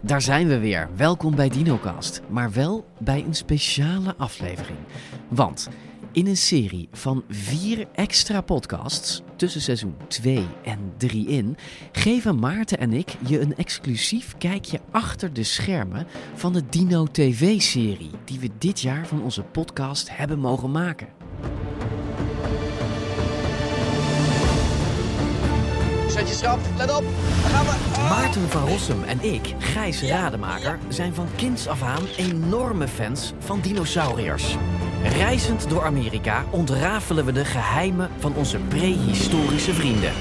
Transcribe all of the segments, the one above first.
Daar zijn we weer. Welkom bij DinoCast, maar wel bij een speciale aflevering. Want in een serie van vier extra podcasts tussen seizoen 2 en 3 in, geven Maarten en ik je een exclusief kijkje achter de schermen van de Dino TV-serie die we dit jaar van onze podcast hebben mogen maken. Je let op. Daar gaan we. Maarten van Rossum en ik, Gijs Rademaker, zijn van kinds af aan enorme fans van dinosauriërs. Reizend door Amerika ontrafelen we de geheimen van onze prehistorische vrienden.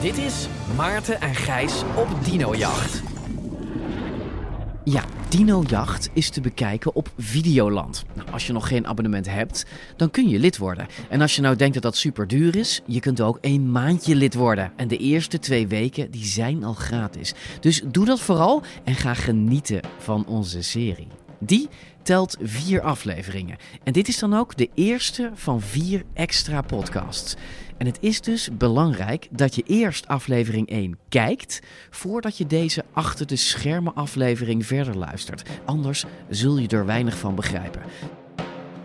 Dit is Maarten en Gijs op dinojacht. Ja, Dinojacht is te bekijken op Videoland. Nou, als je nog geen abonnement hebt, dan kun je lid worden. En als je nou denkt dat dat super duur is, je kunt ook een maandje lid worden. En de eerste twee weken, die zijn al gratis. Dus doe dat vooral en ga genieten van onze serie. Die telt vier afleveringen. En dit is dan ook de eerste van vier extra podcasts. En het is dus belangrijk dat je eerst aflevering 1 kijkt voordat je deze achter de schermen aflevering verder luistert. Anders zul je er weinig van begrijpen.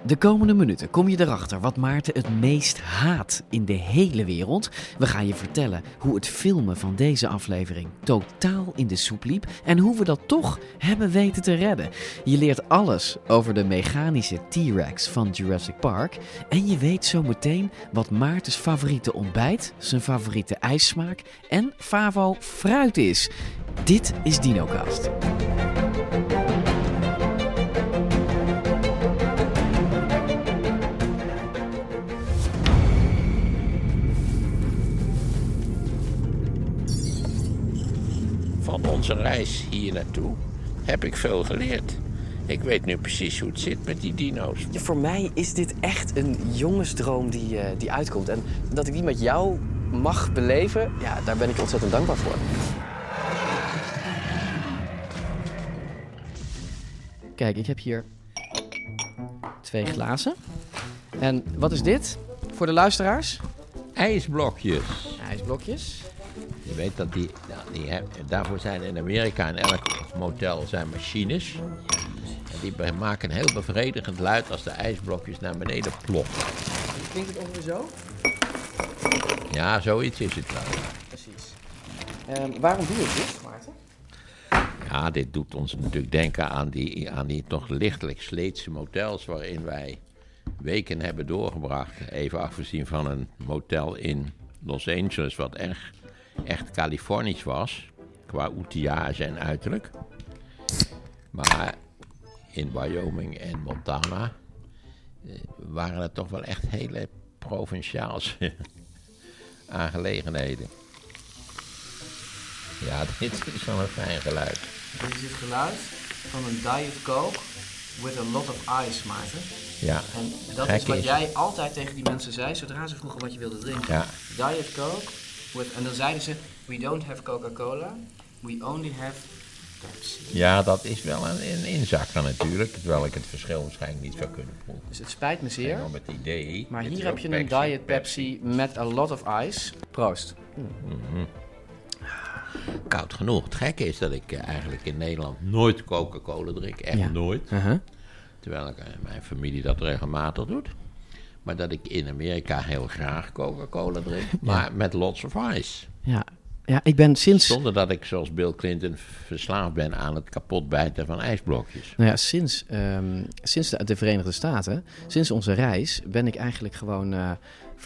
De komende minuten kom je erachter wat Maarten het meest haat in de hele wereld. We gaan je vertellen hoe het filmen van deze aflevering totaal in de soep liep en hoe we dat toch hebben weten te redden. Je leert alles over de mechanische T-Rex van Jurassic Park en je weet zo meteen wat Maartens favoriete ontbijt, zijn favoriete ijssmaak en favo fruit is. Dit is DinoCast. Van onze reis hier naartoe heb ik veel geleerd. Ik weet nu precies hoe het zit met die dino's. Ja, voor mij is dit echt een jongensdroom die, eh, die uitkomt. En dat ik die met jou mag beleven, ja, daar ben ik ontzettend dankbaar voor. Kijk, ik heb hier twee glazen. En wat is dit voor de luisteraars? IJsblokjes. IJsblokjes. Je weet dat die, nou, die daarvoor zijn in Amerika in elk motel zijn machines. En die maken een heel bevredigend luid als de ijsblokjes naar beneden ploppen. Klinkt het ongeveer zo? Ja, zoiets is het wel. Precies. Ehm, waarom doe ik dit, Maarten? Ja, dit doet ons natuurlijk denken aan die, aan die toch lichtelijk sleetse motels waarin wij weken hebben doorgebracht. Even afgezien van een motel in Los Angeles, wat echt, echt Californisch was, qua outillage en uiterlijk. Maar in Wyoming en Montana eh, waren het toch wel echt hele provinciaalse aangelegenheden. Ja, dit is wel een fijn geluid. Dit is het geluid van een Diet Coke with a lot of ice, Maarten. Ja, En dat Gek is wat is. jij altijd tegen die mensen zei, zodra ze vroegen wat je wilde drinken. ja. Diet Coke, with, en dan zeiden ze, we don't have Coca-Cola, we only have Pepsi. ja, dat is wel een, een inzakker natuurlijk. Terwijl ik het verschil waarschijnlijk niet zou kunnen proeven. Dus het spijt me zeer, het idee. maar hier heb je een Diet Pepsi met a lot of ice. Proost. Koud genoeg. Het gekke is dat ik eh, eigenlijk in Nederland nooit Coca-Cola drink. Echt Ja. nooit. Uh-huh. Terwijl ik, eh, mijn familie dat regelmatig doet. Maar dat ik in Amerika heel graag Coca-Cola drink. Maar met lots of ice. Ja. ja, ik ben sinds... Zonder dat ik zoals Bill Clinton verslaafd ben aan het kapotbijten van ijsblokjes. Nou ja, sinds, ehm, sinds de, de Verenigde Staten, sinds onze reis, ben ik eigenlijk gewoon eh,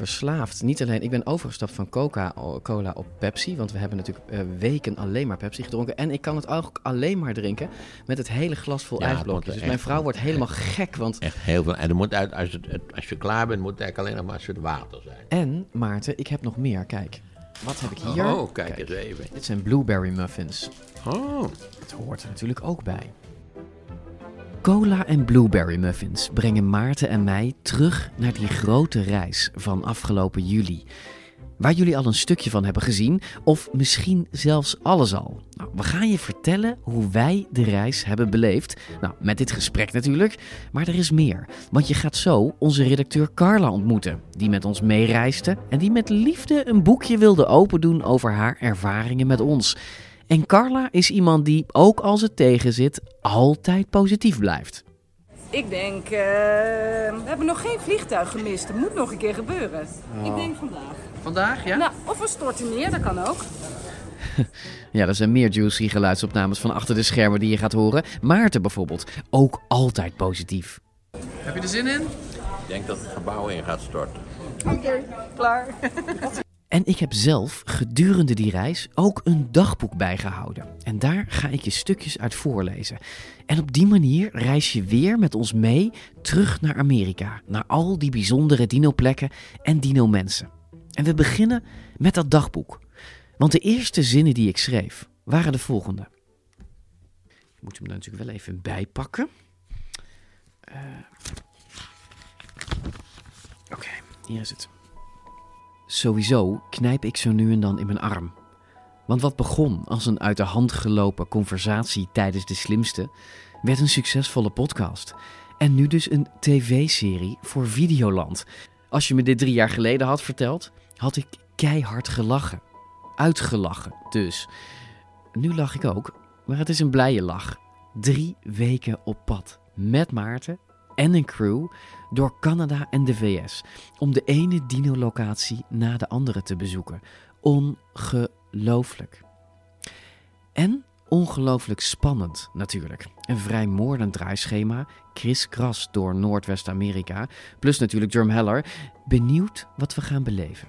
verslaafd. Niet alleen, ik ben overgestapt van Coca-Cola op Pepsi, want we hebben natuurlijk eh, weken alleen maar Pepsi gedronken. En ik kan het ook alleen maar drinken met het hele glas vol Ja, ijsblokjes. Dus mijn vrouw wordt helemaal gek, want... Echt heel veel. En er moet uit, als, het, als je klaar bent, moet het eigenlijk alleen nog maar een soort water zijn. En, Maarten, ik heb nog meer, kijk. wat heb ik hier? Oh, kijk eens even. Dit zijn blueberry muffins. Oh, Het hoort er natuurlijk ook bij. Cola en blueberry muffins brengen Maarten en mij terug naar die grote reis van afgelopen juli. Waar jullie al een stukje van hebben gezien, of misschien zelfs alles al. Nou, we gaan je vertellen hoe wij de reis hebben beleefd. Nou, met dit gesprek natuurlijk, maar er is meer. Want je gaat zo onze redacteur Carla ontmoeten, die met ons meereisde en die met liefde een boekje wilde opendoen over haar ervaringen met ons. En Carla is iemand die, ook als het tegenzit, altijd positief blijft. Ik denk, eh, we hebben nog geen vliegtuig gemist. Het moet nog een keer gebeuren. Ik denk vandaag. Vandaag, ja? Nou, of we storten neer, dat kan ook. Ja, er zijn meer juicy geluidsopnames van achter de schermen die je gaat horen. Maarten bijvoorbeeld, ook altijd positief. Heb je er zin in? ik denk dat het gebouw in gaat storten. Oké, klaar. En ik heb zelf gedurende die reis ook een dagboek bijgehouden. En daar ga ik je stukjes uit voorlezen. En op die manier reis je weer met ons mee terug naar Amerika. Naar al die bijzondere dino-plekken en dino-mensen. En we beginnen met dat dagboek. Want de eerste zinnen die ik schreef waren de volgende. Ik moet hem er natuurlijk wel even bijpakken. Eh, Oké, hier is het. Sowieso knijp ik zo nu en dan in mijn arm. Want wat begon als een uit de hand gelopen conversatie tijdens de slimste, werd een succesvolle podcast. En nu dus een tv-serie voor Videoland. Als je me dit drie jaar geleden had verteld, had ik keihard gelachen. Uitgelachen dus. Nu lach ik ook, maar het is een blije lach. Drie weken op pad met Maarten en een crew door Canada en de VS om de ene dino-locatie na de andere te bezoeken. Ongelooflijk. En ongelooflijk spannend natuurlijk. Een vrij moordend draaischema, kriskras door Noordwest-Amerika, plus natuurlijk Jerm Heller. Benieuwd wat we gaan beleven.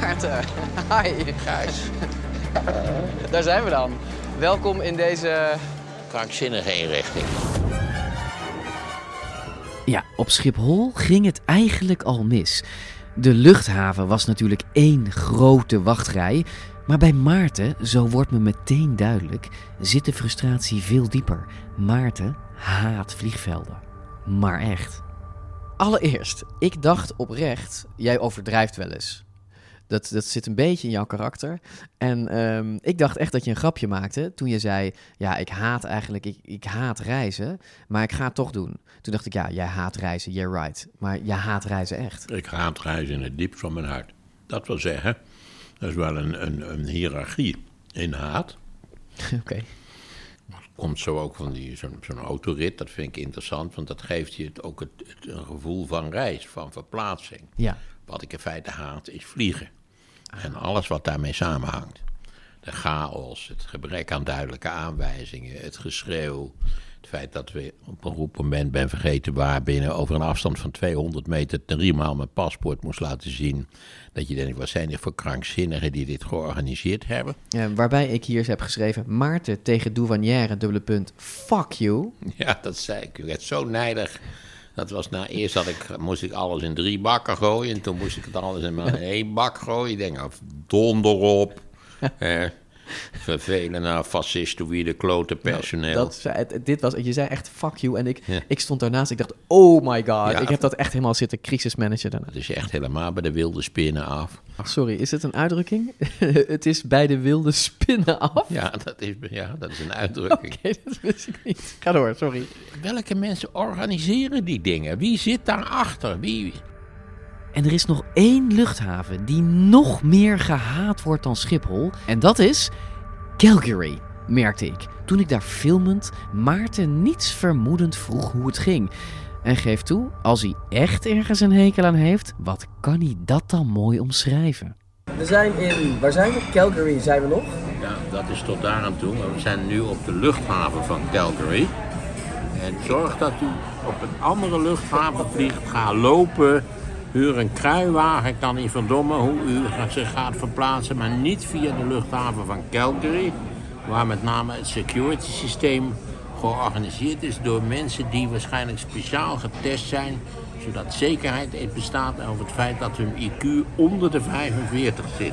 Maarten, hi. Gijs, Daar zijn we dan. Welkom in deze... krankzinnige inrichting. Ja, op Schiphol ging het eigenlijk al mis. De luchthaven was natuurlijk één grote wachtrij. Maar bij Maarten, zo wordt me meteen duidelijk, zit de frustratie veel dieper. Maarten haat vliegvelden. Maar echt. Allereerst, ik dacht oprecht, jij overdrijft wel eens. Dat, dat zit een beetje in jouw karakter. En ehm, ik dacht echt dat je een grapje maakte toen je zei: Ja, ik haat eigenlijk, ik, ik haat reizen, maar ik ga het toch doen. Toen dacht ik: Ja, jij haat reizen, you're right. Maar jij haat reizen echt. Ik haat reizen in het diepst van mijn hart. Dat wil zeggen, er is wel een, een, een hiërarchie in haat. Oké. Komt zo ook van die, zo'n, zo'n autorit, dat vind ik interessant, want dat geeft je het, ook het, het, een gevoel van reis, van verplaatsing. Ja. Wat ik in feite haat, is vliegen. En alles wat daarmee samenhangt. De chaos, het gebrek aan duidelijke aanwijzingen, het geschreeuw. Het feit dat we op een goed moment ben vergeten waar binnen over een afstand van 200 meter driemaal mijn paspoort moest laten zien. Dat je denkt, wat zijn dit voor krankzinnigen die dit georganiseerd hebben? Ja, waarbij ik hier heb geschreven: Maarten tegen douanière, dubbele punt, fuck you. Ja, dat zei ik. Ik werd zo nijdig. Dat was na eerst had ik, moest ik alles in drie bakken gooien. En toen moest ik het alles in maar één bak gooien. Ik denk, nou, donder op. Eh, vervelen naar fascistoïde klote personeel. Dat, zei- het- dit was, je zei echt fuck you. En ik, Ja. ik stond daarnaast. Ik dacht: Oh my god. Ja. ik heb dat echt helemaal zitten crisismanagen daarna. Dat is echt helemaal bij de wilde spinnen af. Ach, sorry, is het een uitdrukking? het is bij de wilde spinnen af. Ja, dat is, ja, dat is een uitdrukking. Oké, dat wist ik niet. Ga door, sorry. Welke mensen organiseren die dingen? Wie zit daarachter? Wie? En er is nog één luchthaven die nog meer gehaat wordt dan Schiphol. En dat is Calgary, merkte ik. Toen ik daar filmend Maarten niets vermoedend vroeg hoe het ging. En geef toe, als hij echt ergens een hekel aan heeft, wat kan hij dat dan mooi omschrijven? We zijn in... Waar zijn we? Calgary zijn we nog. Ja, dat is tot daar aan toe. Maar we zijn nu op de luchthaven van Calgary. En zorg dat u op een andere luchthaven vliegt. Ga lopen. Huur een kruiwagen. kan niet verdommen hoe u zich gaat verplaatsen. Maar niet via de luchthaven van Calgary. Waar met name het security systeem georganiseerd is door mensen die waarschijnlijk speciaal getest zijn Zodat zekerheid bestaat over het feit dat hun IQ onder de 45 zit.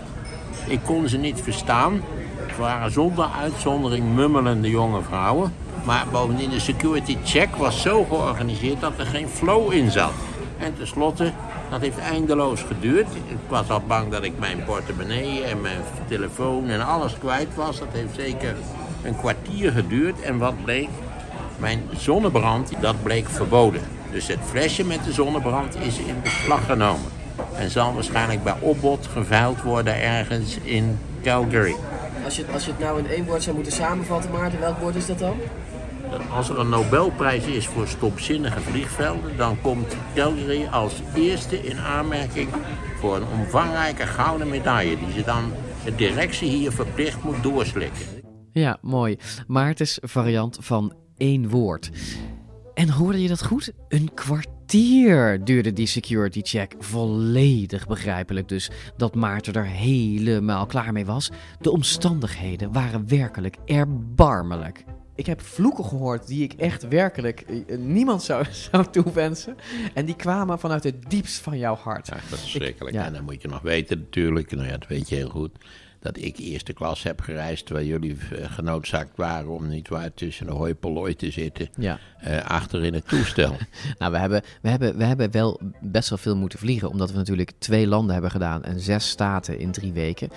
Ik kon ze niet verstaan. Het waren zonder uitzondering mummelende jonge vrouwen. Maar bovendien de security check was zo georganiseerd dat er geen flow in zat. En tenslotte, dat heeft eindeloos geduurd. Ik was al bang dat ik mijn portemonnee en mijn telefoon en alles kwijt was. Dat heeft zeker een kwartier geduurd. En wat bleek? Mijn zonnebrand, dat bleek verboden. Dus het flesje met de zonnebrand is in beslag genomen. En zal waarschijnlijk bij opbod geveild worden ergens in Calgary. Als je, als je het nou in één woord zou moeten samenvatten, Maarten, welk woord is dat dan? Als er een Nobelprijs is voor stopzinnige vliegvelden, dan komt Calgary als eerste in aanmerking voor een omvangrijke gouden medaille, die ze dan de directie hier verplicht moet doorslikken. Ja, mooi. Maartens variant van één woord. En hoorde je dat goed? Een kwartier duurde die security check. Volledig begrijpelijk dus dat Maarten er helemaal klaar mee was. De omstandigheden waren werkelijk erbarmelijk. Ik heb vloeken gehoord die ik echt werkelijk eh, niemand zou, zou toewensen. En die kwamen vanuit het diepst van jouw hart. Ja, dat is verschrikkelijk. Ik- ja. En dan moet je nog weten natuurlijk, nou ja, dat weet je heel goed, dat ik eerste klas heb gereisd, terwijl jullie eh, genoodzaakt waren om niet waar tussen de hooipolloi te zitten, Ja. eh, achter in het toestel. Nou, we hebben, we, hebben, we hebben wel best wel veel moeten vliegen, omdat we natuurlijk twee landen hebben gedaan en zes staten in drie weken.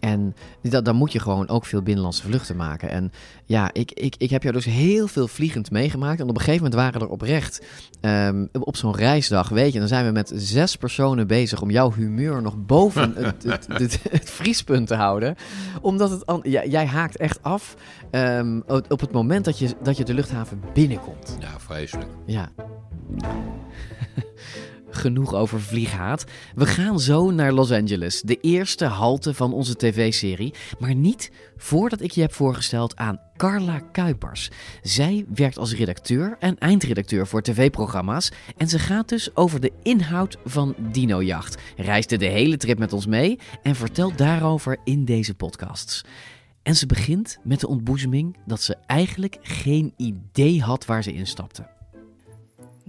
En dat, dan moet je gewoon ook veel binnenlandse vluchten maken. En ja, ik, ik, ik heb jou dus heel veel vliegend meegemaakt. En op een gegeven moment waren er oprecht ehm, op zo'n reisdag, weet je, dan zijn we met zes personen bezig om jouw humeur nog boven het, het, het, het vriespunt te houden. Omdat het, an- ja, jij haakt echt af ehm, op op het moment dat je, dat je de luchthaven binnenkomt. Ja, vreselijk. Ja. Genoeg over vlieghaat. We gaan zo naar Los Angeles, de eerste halte van onze tv-serie. Maar niet voordat ik je heb voorgesteld aan Carla Kuipers. Zij werkt als redacteur en eindredacteur voor tv-programma's. En ze gaat dus over de inhoud van Dinojacht. Reisde de hele trip met ons mee en vertelt daarover in deze podcasts. En ze begint met de ontboezeming dat ze eigenlijk geen idee had waar ze instapte.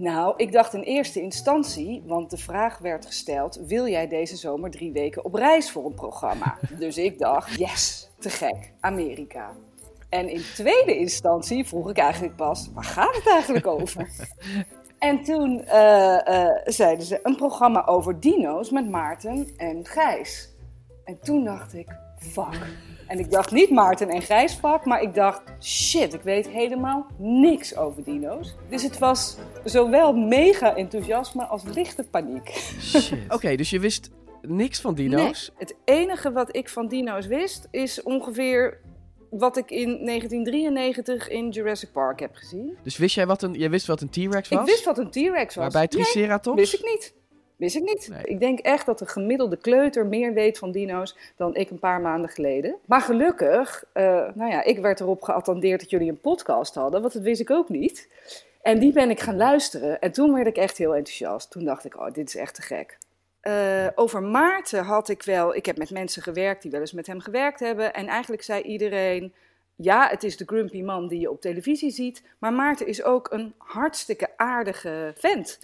Nou, ik dacht in eerste instantie, want de vraag werd gesteld: wil jij deze zomer drie weken op reis voor een programma? Dus ik dacht: yes, te gek, Amerika. En in tweede instantie vroeg ik eigenlijk pas: waar gaat het eigenlijk over? En toen eh, eh, zeiden ze: een programma over dino's met Maarten en Gijs. En toen dacht ik: fuck. En ik dacht niet Maarten en Gijs fuck, maar ik dacht: shit, ik weet helemaal niks over dino's. Dus het was zowel mega enthousiasme als lichte paniek. Oké, dus je wist niks van dino's? Nee, het enige wat ik van dino's wist is ongeveer wat ik in 1993 in Jurassic Park heb gezien. Dus wist jij wat een, jij wist wat een T-Rex was? Ik wist wat een T-Rex was. Maar bij Triceratops? Nee, wist ik niet. Wist ik niet. Ik denk echt dat de gemiddelde kleuter meer weet van dino's dan ik een paar maanden geleden. Maar gelukkig, eh, nou ja, ik werd erop geattendeerd dat jullie een podcast hadden, want dat wist ik ook niet. En die ben ik gaan luisteren en toen werd ik echt heel enthousiast. Toen dacht ik, oh, dit is echt te gek. Eh, over Maarten had ik wel, ik heb met mensen gewerkt die wel eens met hem gewerkt hebben. En eigenlijk zei iedereen, ja, het is de grumpy man die je op televisie ziet. Maar Maarten is ook een hartstikke aardige vent.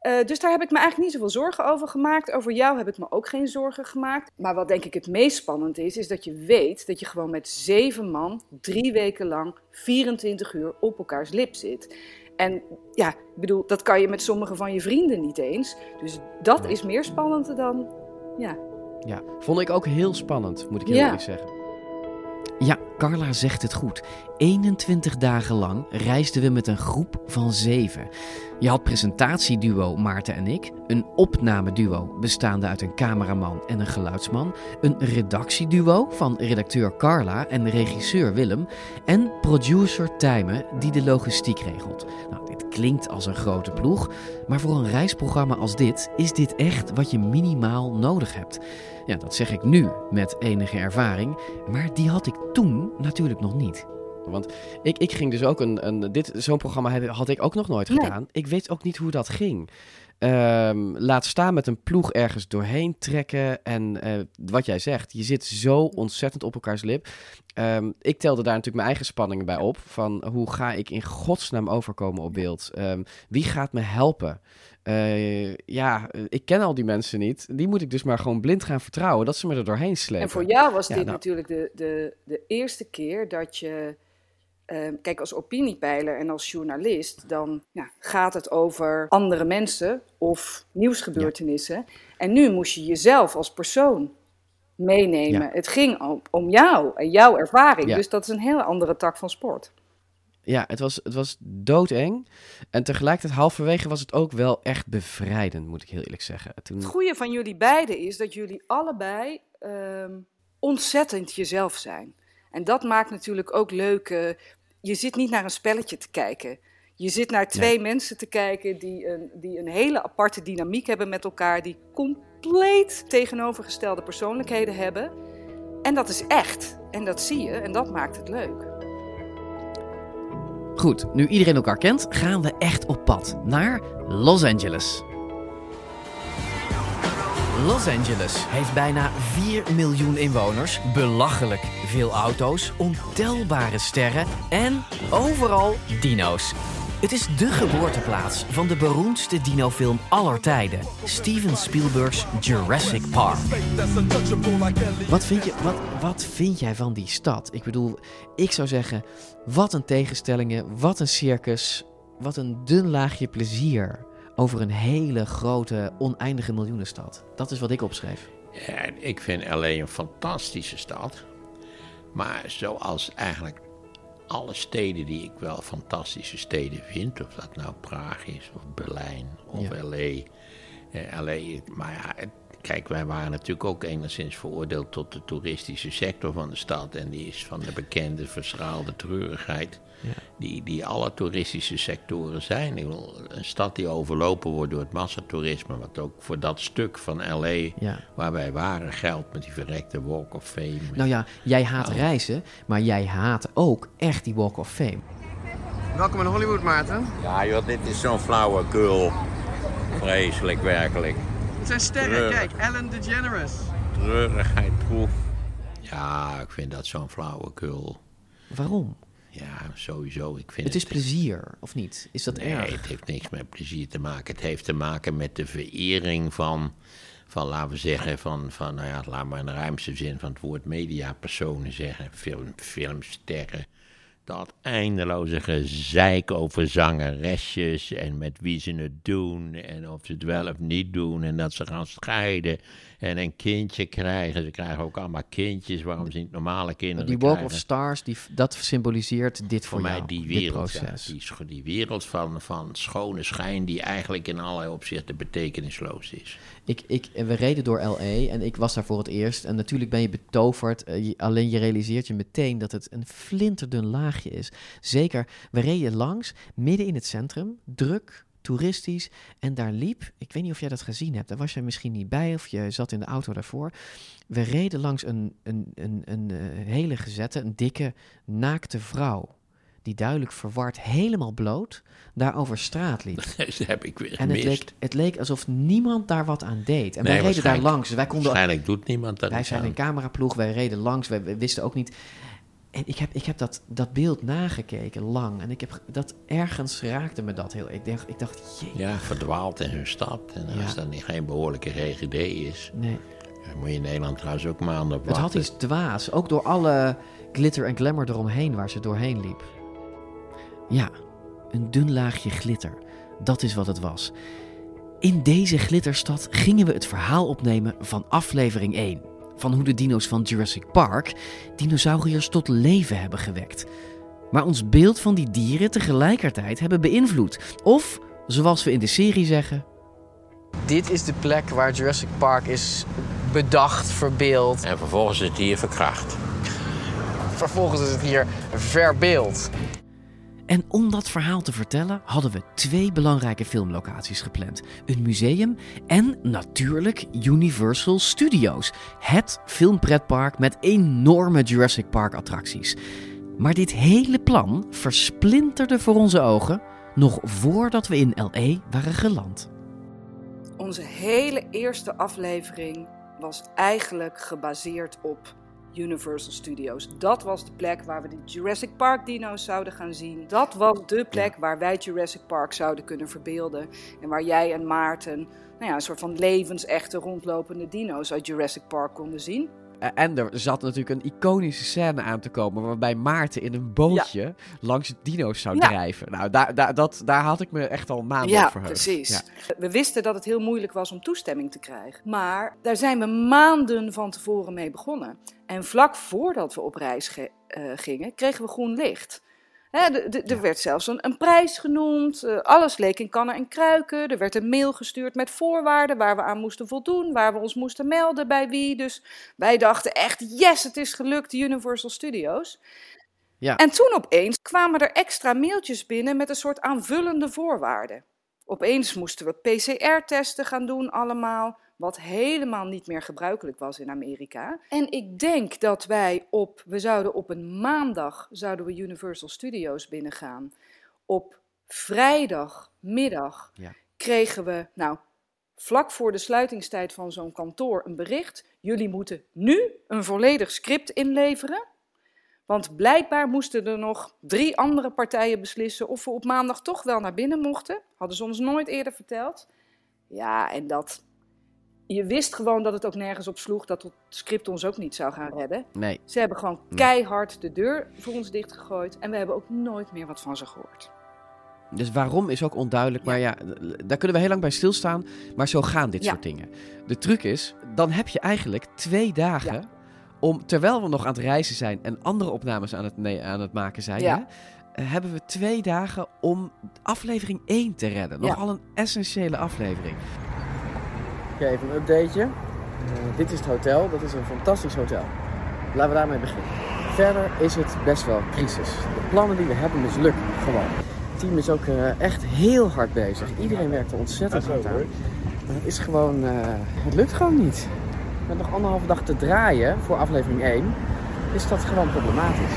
Eh, dus daar heb ik me eigenlijk niet zoveel zorgen over gemaakt. Over jou heb ik me ook geen zorgen gemaakt. Maar wat denk ik het meest spannend is, is dat je weet dat je gewoon met zeven man drie weken lang 24 uur op elkaars lip zit. En ja, ik bedoel, dat kan je met sommige van je vrienden niet eens. Dus dat is meer spannend dan, ja. Ja, vond ik ook heel spannend, moet ik heel Ja. eerlijk zeggen. Ja, Carla zegt het goed. 21 dagen lang reisden we met een groep van zeven. Je had presentatieduo Maarten en ik, een opnameduo bestaande uit een cameraman en een geluidsman, een redactieduo van redacteur Carla en regisseur Willem en producer Tijmen die de logistiek regelt. Nou, dit klinkt als een grote ploeg, maar voor een reisprogramma als dit is dit echt wat je minimaal nodig hebt. Ja, dat zeg ik nu met enige ervaring, maar die had ik toen natuurlijk nog niet. Want ik, ik ging dus ook een, een dit, zo'n programma had ik ook nog nooit Nee. gedaan. Ik weet ook niet hoe dat ging. Ehm, laat staan met een ploeg ergens doorheen trekken. En eh, wat jij zegt, je zit zo ontzettend op elkaars lip. Ehm, ik telde daar natuurlijk mijn eigen spanningen bij op. Van hoe ga ik in godsnaam overkomen op beeld? Ehm, wie gaat me helpen? Eh, ja, ik ken al die mensen niet. Die moet ik dus maar gewoon blind gaan vertrouwen dat ze me er doorheen slepen. En voor jou was Ja, dit nou. natuurlijk de, de, de eerste keer dat je. ehm, kijk, als opiniepeiler en als journalist, dan ja, gaat het over andere mensen of nieuwsgebeurtenissen. En nu moest je jezelf als persoon meenemen. Ja. Het ging om, om jou en jouw ervaring. Dus dat is een hele andere tak van sport. Ja, het was, het was doodeng. En tegelijkertijd halverwege was het ook wel echt bevrijdend, moet ik heel eerlijk zeggen. Toen... Het goede van jullie beiden is dat jullie allebei ehm, ontzettend jezelf zijn. En dat maakt natuurlijk ook leuk. eh, je zit niet naar een spelletje te kijken. Je zit naar twee mensen te kijken die een, die een hele aparte dynamiek hebben met elkaar. Die compleet tegenovergestelde persoonlijkheden hebben. En dat is echt. En dat zie je. En dat maakt het leuk. Goed, nu iedereen elkaar kent, gaan we echt op pad naar Los Angeles. Los Angeles heeft bijna 4 miljoen inwoners, belachelijk veel auto's, ontelbare sterren en overal dino's. Het is de geboorteplaats van de beroemdste dinofilm aller tijden, Steven Spielberg's Jurassic Park. Wat vind, je, wat, wat vind jij van die stad? Ik bedoel, ik zou zeggen, wat een tegenstellingen, wat een circus, wat een dun laagje plezier over een hele grote, oneindige miljoenenstad. Dat is wat ik opschreef. Ja, ik vind LA een fantastische stad. Maar zoals eigenlijk alle steden die ik wel fantastische steden vind, of dat nou Praag is, of Berlijn, of Ja. LA. Eh, LA, maar ja, kijk, wij waren natuurlijk ook enigszins veroordeeld tot de toeristische sector van de stad. En die is van de bekende verschraalde treurigheid. Die, die alle toeristische sectoren zijn. Ik bedoel, Een stad die overlopen wordt door het massatoerisme, wat ook voor dat stuk van LA Ja. waar wij waren geldt met die verrekte Walk of Fame. Nou ja, jij haat Oh. reizen, maar jij haat ook echt die Walk of Fame. Welkom in Hollywood, Maarten. Ja joh, dit is zo'n flauwekul. Vreselijk werkelijk. Het zijn sterren, Treurig. kijk. Ellen DeGeneres. Treurigheid proef. Ja, ik vind dat zo'n flauwekul. Waarom? Ja, sowieso. Ik vind Het is plezier, of niet? Is dat nee, erg? het heeft niks met plezier te maken. Het heeft te maken met de verering van, van laten we zeggen, van, van nou ja, laat maar in de ruimste zin van het woord mediapersonen zeggen. Film, filmsterren. Dat eindeloze gezeik over zangeresjes en met wie ze het doen en of ze het wel of niet doen en dat ze gaan scheiden en een kindje krijgen. Ze krijgen ook allemaal kindjes, waarom ze niet normale kinderen Die Walk krijgen. of Stars, die, dat symboliseert dit voor, Voor mij jou, die dit wereld, ja, die, die wereld van, van schone schijn die eigenlijk in allerlei opzichten betekenisloos is. Ik, ik, we reden door LA en ik was daar voor het eerst. En natuurlijk ben je betoverd. eh, je- alleen je realiseert je meteen dat het een flinterdun laagje is. Zeker, we reden langs, midden in het centrum, druk, toeristisch. En daar liep, ik weet niet of jij dat gezien hebt, daar was jij misschien niet bij of je zat in de auto daarvoor. We reden langs een, een, een, een, eh, hele gezette, een dikke, naakte vrouw. Die duidelijk verward, helemaal bloot, daar over straat liep. Dat heb ik weer En het gemist. leek, het leek alsof niemand daar wat aan deed. En Nee, wij reden daar langs. Wij konden, Waarschijnlijk doet niemand dat wij zijn aan. een cameraploeg, wij reden langs. Wij, wij wisten ook niet... En ik heb, ik heb dat, dat beeld nagekeken, lang. En ik heb, dat, ergens raakte me dat heel... Ik dacht, ik dacht jee. Ja, verdwaald in hun stad. En Ja. als dat niet geen behoorlijke GGD is, Nee. dan moet je in Nederland trouwens ook maanden op Het had iets dwaas. Ook door alle glitter en glamour eromheen waar ze doorheen liep. Ja, een dun laagje glitter. Dat is wat het was. In deze glitterstad gingen we het verhaal opnemen van aflevering 1. Van hoe de dino's van Jurassic Park dinosauriërs tot leven hebben gewekt. Maar ons beeld van die dieren tegelijkertijd hebben beïnvloed. Of, zoals we in de serie zeggen, Dit is de plek waar Jurassic Park is bedacht, verbeeld. En vervolgens is het hier verkracht. Vervolgens is het hier verbeeld. En om dat verhaal te vertellen hadden we twee belangrijke filmlocaties gepland: een museum en natuurlijk Universal Studios, het filmpretpark met enorme Jurassic Park attracties. Maar dit hele plan versplinterde voor onze ogen nog voordat we in LA waren geland. Onze hele eerste aflevering was eigenlijk gebaseerd op Universal Studios. Dat was de plek waar we de Jurassic Park dino's zouden gaan zien. Dat was de plek waar wij Jurassic Park zouden kunnen verbeelden. En waar jij en Maarten nou ja, een soort van levensechte rondlopende dino's uit Jurassic Park konden zien. En er zat natuurlijk een iconische scène aan te komen waarbij Maarten in een bootje langs het dino's zou Ja. drijven. Nou, daar, daar, dat, daar had ik me echt al maanden ja, op verheugd. precies. Ja. We wisten dat het heel moeilijk was om toestemming te krijgen. Maar daar zijn we maanden van tevoren mee begonnen. En vlak voordat we op reis eh, gingen, kregen we groen licht. Er werd zelfs een, een prijs genoemd. eh, alles leek in kannen en kruiken. Er werd een mail gestuurd met voorwaarden waar we aan moesten voldoen. Waar we ons moesten melden bij wie. Dus wij dachten echt, yes, het is gelukt, Universal Studios. Ja. En toen opeens kwamen er extra mailtjes binnen met een soort aanvullende voorwaarden. Opeens moesten we PCR-testen gaan doen allemaal, wat helemaal niet meer gebruikelijk was in Amerika. En ik denk dat wij op, we zouden op een maandag, zouden we Universal Studios binnengaan. Op vrijdagmiddag Ja. kregen we, nou, vlak voor de sluitingstijd van zo'n kantoor een bericht. Jullie moeten nu een volledig script inleveren. Want blijkbaar moesten er nog drie andere partijen beslissen of we op maandag toch wel naar binnen mochten. Hadden ze ons nooit eerder verteld. Ja, en dat. Je wist gewoon dat het ook nergens op sloeg, dat het script ons ook niet zou gaan redden. Nee. Ze hebben gewoon keihard de deur voor ons dichtgegooid en we hebben ook nooit meer wat van ze gehoord. Dus waarom is ook onduidelijk. Maar ja, daar kunnen we heel lang bij stilstaan. Maar zo gaan dit Ja. soort dingen. De truc is, dan heb je eigenlijk twee dagen om, terwijl we nog aan het reizen zijn en andere opnames aan het, nee, aan het maken zijn, Ja. hè, hebben we twee dagen om aflevering 1 te redden. Nogal een essentiële aflevering. Oké, even een updateje. Eh, dit is het hotel. Dat is een fantastisch hotel. Laten we daarmee beginnen. Verder is het best wel crisis. De plannen die we hebben mislukken gewoon. Het team is ook eh, echt heel hard bezig. Iedereen werkt er ontzettend hard aan. Maar het is gewoon, eh, het lukt gewoon niet. Met nog anderhalve dag te draaien voor aflevering 1 is dat gewoon problematisch.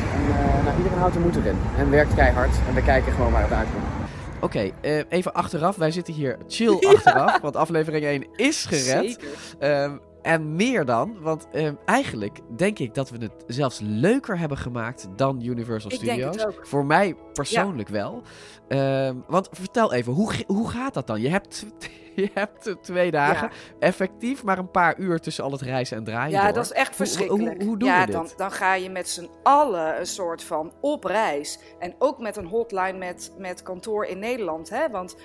En nou, iedereen houdt de moed erin en werkt keihard. En we kijken gewoon waar het uitkomt. Oké, eh, even achteraf. Wij zitten hier chill achteraf, want aflevering 1 is gered. Zeker. Ehm, en meer dan, want ehm, eigenlijk denk ik dat we het zelfs leuker hebben gemaakt dan Universal Ik denk Studios. het ook. Voor mij persoonlijk wel. Ehm, want vertel even, hoe, hoe gaat dat dan? Je hebt, je hebt twee dagen, effectief maar een paar uur tussen al het reizen en draaien Ja, door. dat is echt Hoe- verschrikkelijk. Hoe, hoe, doen ja, we dit? Dan, dan ga je met z'n allen een soort van op reis. En ook met een hotline met, met kantoor in Nederland. Hè? Want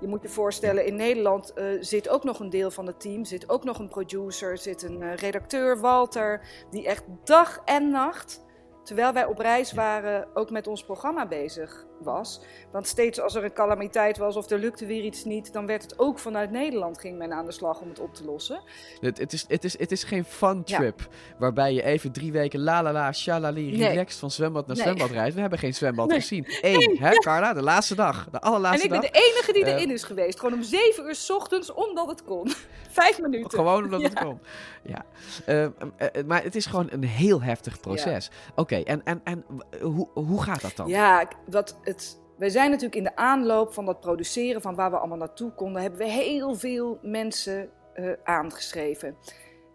je moet je voorstellen, in Nederland eh, zit ook nog een deel van het team. Zit ook nog een producer, zit een eh, redacteur, Walter. Die echt dag en nacht, terwijl wij op reis waren, ook met ons programma bezig was. Want steeds als er een calamiteit was of er lukte weer iets niet... dan werd het ook vanuit Nederland, ging men aan de slag om het op te lossen. Het, het, is, het, is, het is geen fun Ja. trip. Waarbij je even drie weken la la la, shalali, Nee. relaxed van zwembad naar Nee. zwembad rijdt. We hebben geen zwembad Nee. gezien. Eén, hè Carla? De laatste dag. De allerlaatste En ik ben dag. de enige die Eh, erin is geweest. Gewoon om zeven uur 's ochtends, omdat het kon. Vijf minuten. Gewoon omdat het kon. Ja. Ehm, eh, eh, maar het is gewoon een heel heftig proces. Oké, en, en, en hoe, hoe gaat dat dan? Ja, wat het, wij zijn natuurlijk in de aanloop van dat produceren, van waar we allemaal naartoe konden, hebben we heel veel mensen eh, aangeschreven.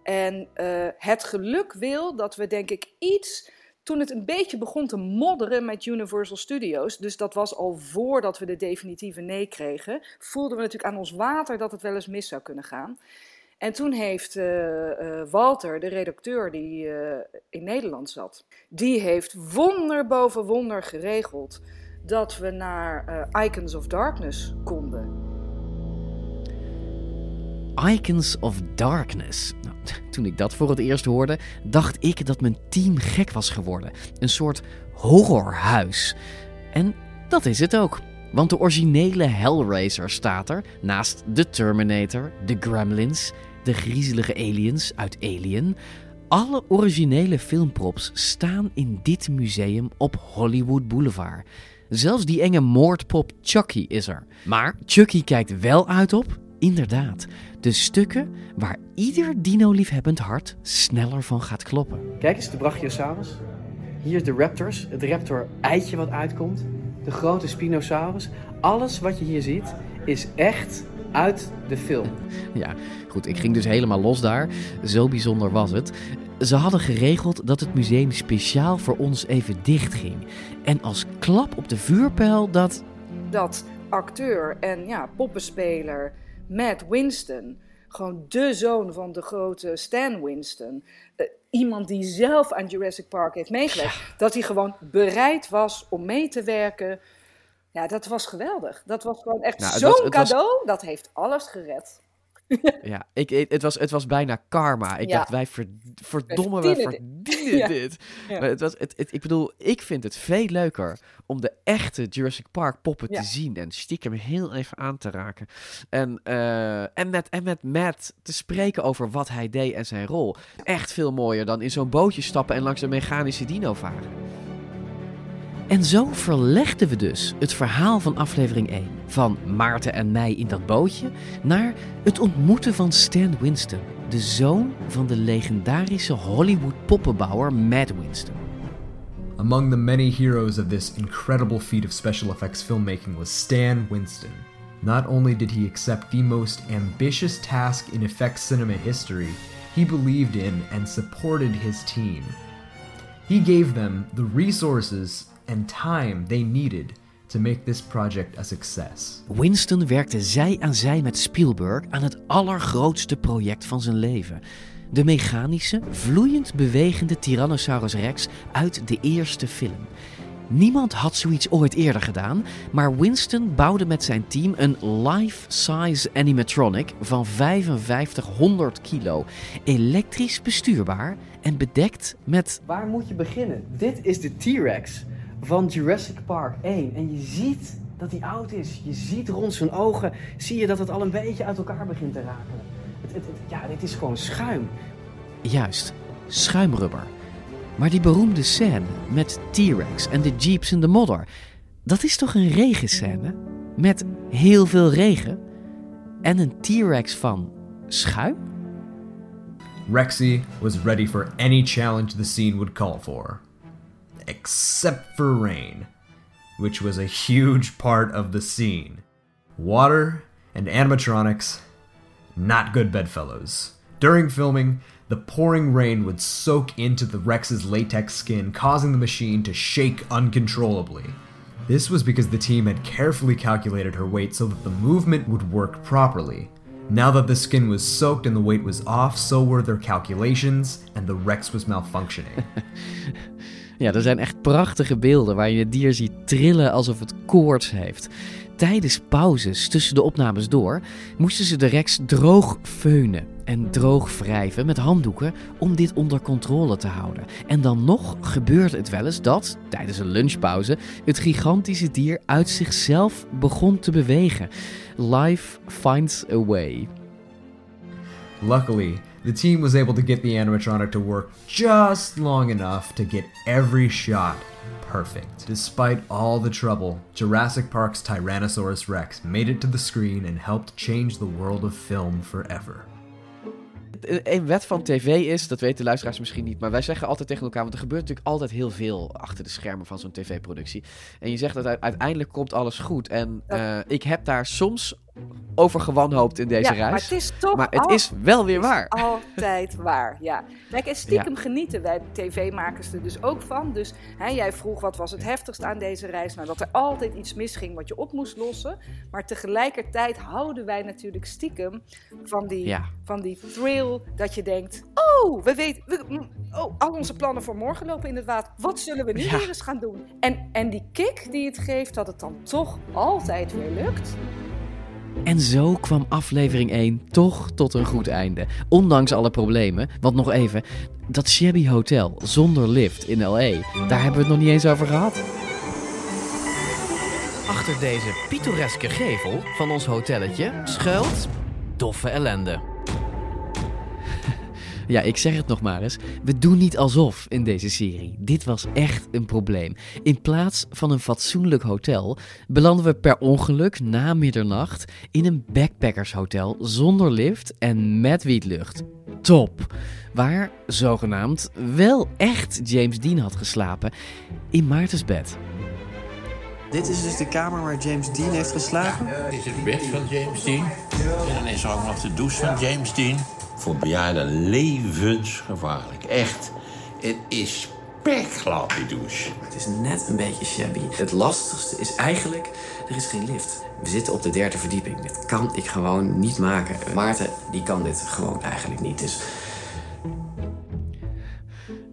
En eh, het geluk wil dat we denk ik iets, toen het een beetje begon te modderen met Universal Studios, dus dat was al voordat we de definitieve nee kregen, voelden we natuurlijk aan ons water dat het wel eens mis zou kunnen gaan. En toen heeft eh, Walter, de redacteur die in Nederland zat, die heeft wonder boven wonder geregeld dat we naar eh, Icons of Darkness konden. Icons of Darkness. Nou, toen ik dat voor het eerst hoorde, dacht ik dat mijn team gek was geworden. Een soort horrorhuis. En dat is het ook. Want de originele Hellraiser staat er naast de Terminator, de Gremlins, de griezelige aliens uit Alien. Alle originele filmprops staan in dit museum op Hollywood Boulevard. Zelfs die enge moordpop Chucky is er. Maar Chucky kijkt wel uit op, inderdaad, de stukken waar ieder dino-liefhebbend hart sneller van gaat kloppen. Kijk eens, de Brachiosaurus. Hier de Raptors, het raptor-eitje wat uitkomt. De grote Spinosaurus. Alles wat je hier ziet is echt uit de film. Ja, goed, ik ging dus helemaal los daar. Zo bijzonder was het. Ze hadden geregeld dat het museum speciaal voor ons even dicht ging. En als klap op de vuurpijl dat... Dat acteur en ja, poppenspeler Matt Winston, gewoon de zoon van de grote Stan Winston, eh, iemand die zelf aan Jurassic Park heeft meegewerkt, dat hij gewoon bereid was om mee te werken. Ja, dat was geweldig. Dat was gewoon echt Nou, zo'n was- cadeau. Dat heeft alles gered. Ja, ik, het, was, het was bijna karma. Ik Ja. dacht, wij ver, verdomme, wij verdienen dit. verdienen Ja. dit. Ja. Maar het was, het, het- ik bedoel, ik vind het veel leuker om de echte Jurassic Park poppen Ja. te zien. En stiekem heel even aan te raken. En, eh, en, met, en met Matt te spreken over wat hij deed en zijn rol. Echt veel mooier dan in zo'n bootje stappen en langs een mechanische dino varen. En zo verlegden we dus het verhaal van aflevering 1 van Maarten en mij in dat bootje naar het ontmoeten van Stan Winston, de zoon van de legendarische Hollywood poppenbouwer Matt Winston. Among the many heroes of this incredible feat of special effects filmmaking was Stan Winston. Not only did he accept the most ambitious task in effects cinema history, he believed in and supported his team. He gave them the resources and time they needed to make this project a success. Winston werkte zij aan zij met Spielberg aan het allergrootste project van zijn leven. De mechanische, vloeiend bewegende Tyrannosaurus Rex uit de eerste film. Niemand had zoiets ooit eerder gedaan, maar Winston bouwde met zijn team een life-size animatronic van 5500 kilo, elektrisch bestuurbaar en bedekt met Waar moet je beginnen? Dit is de T-Rex van Jurassic Park 1. En je ziet dat hij oud is. Je ziet rond zijn ogen, zie je dat het al een beetje uit elkaar begint te raken. Het, het, het- ja, dit is gewoon schuim. Juist, schuimrubber. Maar die beroemde scène met T-Rex en de jeeps in de modder, dat is toch een regenscène? Met heel veel regen en een T-Rex van schuim? Rexy was ready for any challenge the scene would call for. Except for rain, which was a huge part of the scene. Water and animatronics, not good bedfellows. During filming, the pouring rain would soak into the Rex's latex skin, causing the machine to shake uncontrollably. This was because the team had carefully calculated her weight so that the movement would work properly. Now that the skin was soaked and the weight was off, so were their calculations, and the Rex was malfunctioning. Ja, er zijn echt prachtige beelden waar je het dier ziet trillen alsof het koorts heeft. Tijdens pauzes tussen de opnames door moesten ze de Rex droog feunen en droog wrijven met handdoeken om dit onder controle te houden. En dan nog gebeurde het wel eens dat, tijdens een lunchpauze, het gigantische dier uit zichzelf begon te bewegen. Life finds a way. Luckily, the team was able to get the animatronic to work just long enough to get every shot perfect. Despite all the trouble, Jurassic Park's Tyrannosaurus Rex made it to the screen and helped change the world of film forever. Een wet van tv is, dat weten de luisteraars misschien niet, maar wij zeggen altijd tegen elkaar, want er gebeurt natuurlijk altijd heel veel achter de schermen van zo'n tv-productie. En je zegt dat uiteindelijk komt alles goed. En eh, ik heb daar soms over gewanhoopt in deze ja, reis. maar het is toch Maar het al- is wel weer waar. altijd waar, ja. Kijk, en stiekem genieten wij tv-makers er dus ook van. Dus hè, jij vroeg wat was het heftigst aan deze reis? Nou, dat er altijd iets misging wat je op moest lossen. Maar tegelijkertijd houden wij natuurlijk stiekem van die, Ja. van die thrill dat je denkt... Oh, we weten... we- oh, al onze plannen voor morgen lopen in het water. Wat zullen we nu weer eens gaan doen? En, en die kick die het geeft dat het dan toch altijd weer lukt... En zo kwam aflevering 1 toch tot een goed einde. Ondanks alle problemen. Want nog even, dat shabby hotel zonder lift in L.A., daar hebben we het nog niet eens over gehad. Achter deze pittoreske gevel van ons hotelletje schuilt doffe ellende. Ja, ik zeg het nog maar eens. We doen niet alsof in deze serie. Dit was echt een probleem. In plaats van een fatsoenlijk hotel belanden we per ongeluk na middernacht in een backpackershotel zonder lift en met wietlucht. Top! Waar, zogenaamd, wel echt James Dean had geslapen in Maartens bed. Dit is dus de kamer waar James Dean heeft geslapen? Dit is het bed van James Dean. En dan is er ook nog de douche van James Dean. Voor bejaarden levensgevaarlijk. Echt. Het is spekglad, die douche. Het is net een beetje shabby. Het lastigste is eigenlijk, er is geen lift. We zitten op de derde verdieping. Dit kan ik gewoon niet maken. Maarten, die kan dit gewoon eigenlijk niet. Dus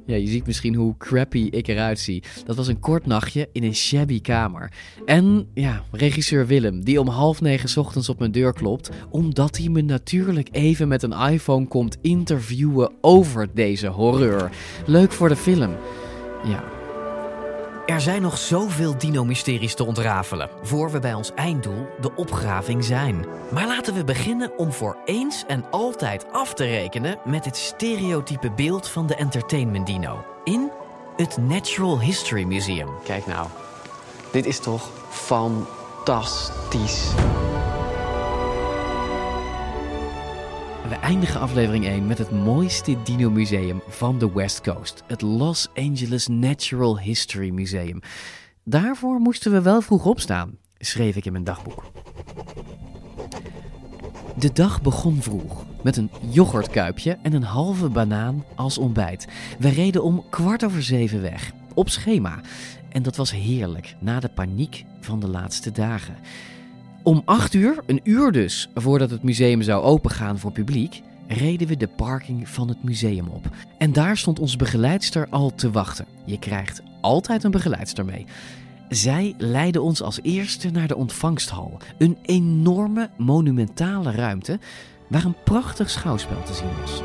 Ja, je ziet misschien hoe crappy ik eruit zie. Dat was een kort nachtje in een shabby kamer. En ja, regisseur Willem, die om half negen ochtends op mijn deur klopt, omdat hij me natuurlijk even met een iPhone komt interviewen over deze horreur. Leuk voor de film. Ja, Er zijn nog zoveel dino-mysteries te ontrafelen voor we bij ons einddoel, de opgraving, zijn. Maar laten we beginnen om voor eens en altijd af te rekenen met het stereotype beeld van de entertainment dino in het Natural History Museum. kijk nou. Dit is toch fantastisch. We eindigen aflevering 1 met het mooiste dino-museum van de West Coast. Het Los Angeles Natural History Museum. Daarvoor moesten we wel vroeg opstaan, schreef ik in mijn dagboek. De dag begon vroeg met een yoghurtkuipje en een halve banaan als ontbijt. We reden om kwart over zeven weg, op schema. En dat was heerlijk na de paniek van de laatste dagen. Om acht uur, een uur dus, voordat het museum zou opengaan voor publiek, reden we de parking van het museum op. En daar stond onze begeleidster al te wachten. Je krijgt altijd een begeleidster mee. Zij leidde ons als eerste naar de ontvangsthal. Een enorme, monumentale ruimte waar een prachtig schouwspel te zien was.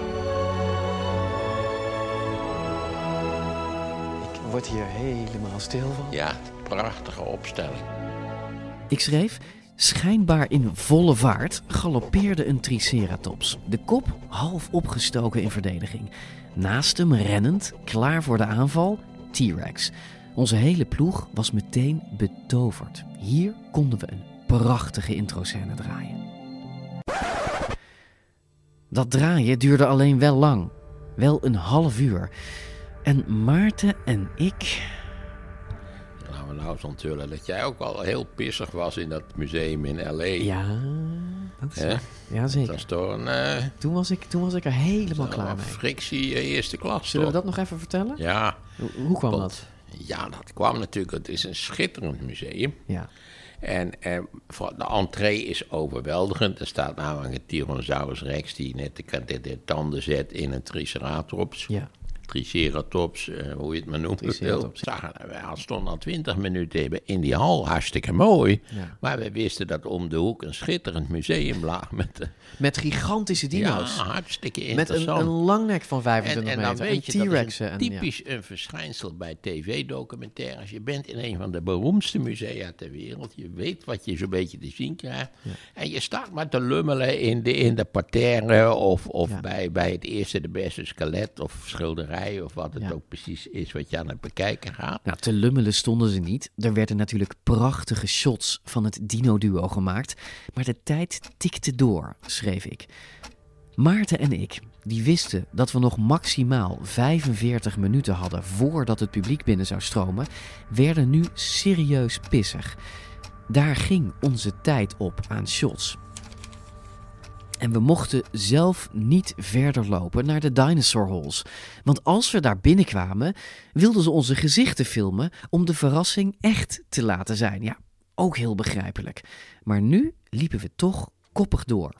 Ik word hier helemaal stil van. Ja, prachtige opstelling. Ik schreef, schijnbaar in volle vaart galoppeerde een triceratops. De kop half opgestoken in verdediging. Naast hem rennend, klaar voor de aanval, T-Rex. Onze hele ploeg was meteen betoverd. Hier konden we een prachtige introscène draaien. Dat draaien duurde alleen wel lang. Wel een half uur. En Maarten en ik... Nou, onthullen dat jij ook wel heel pissig was in dat museum in L.A. Ja, dat is Hè? Ja, zeker. Dat toch een eh, Toen was ik, toen was ik er helemaal klaar mee. frictie eh, eerste klas, Zullen we toch? dat nog even vertellen? Ja. Hoe, hoe kwam Want- dat? Ja, dat kwam natuurlijk. Het is een schitterend museum. Ja. En eh, voor- de entree is overweldigend. Er staat namelijk een Tyrannosaurus rex die net de, de, de tanden zet in een Triceratops. Ja. Triceratops, eh, hoe je het maar noemt. We al stonden al twintig minuten in die hal, hartstikke mooi. Ja. Maar we wisten dat om de hoek een schitterend museum lag met, eh, Met gigantische dino's. Ja, hartstikke Met een, interessant. een langnek van 25 En, en dan meter. weet je, T-Rexen. een en- ja. typisch een verschijnsel bij tv-documentaires. Je bent in een van de beroemdste musea ter wereld. Je weet wat je zo'n beetje te zien krijgt. En je staat maar te lummelen in de, in de parterre of, of bij, bij het eerste de beste skelet of schilderij of wat het ook precies is wat je aan het bekijken gaat. Nou, te lummelen stonden ze niet. Er werden natuurlijk prachtige shots van het dino-duo gemaakt. Maar de tijd tikte door, schreef ik. Maarten en ik, die wisten dat we nog maximaal 45 minuten hadden voordat het publiek binnen zou stromen, werden nu serieus pissig. Daar ging onze tijd op aan shots. En we mochten zelf niet verder lopen naar de dinosaur halls. Want als we daar binnenkwamen, wilden ze onze gezichten filmen om de verrassing echt te laten zijn. Ja, ook heel begrijpelijk. Maar nu liepen we toch koppig door.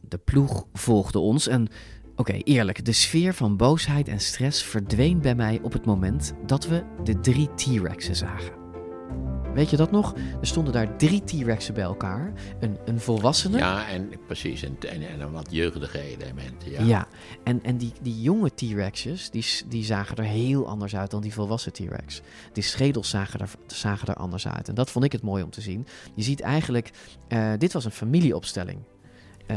De ploeg volgde ons en, oké, eerlijk, de sfeer van boosheid en stress verdween bij mij op het moment dat we de drie T-Rexen zagen. Weet je dat nog? Er stonden daar drie T-Rexen bij elkaar. Een, een volwassene. Ja, en precies. En, en, en een wat jeugdige elementen. Ja. Ja, en, en die, die jonge T-Rex'jes, die, die zagen er heel anders uit dan die volwassen T-Rex. Die schedels zagen er, zagen er anders uit. En dat vond ik het mooi om te zien. Je ziet eigenlijk, eh, dit was een familieopstelling.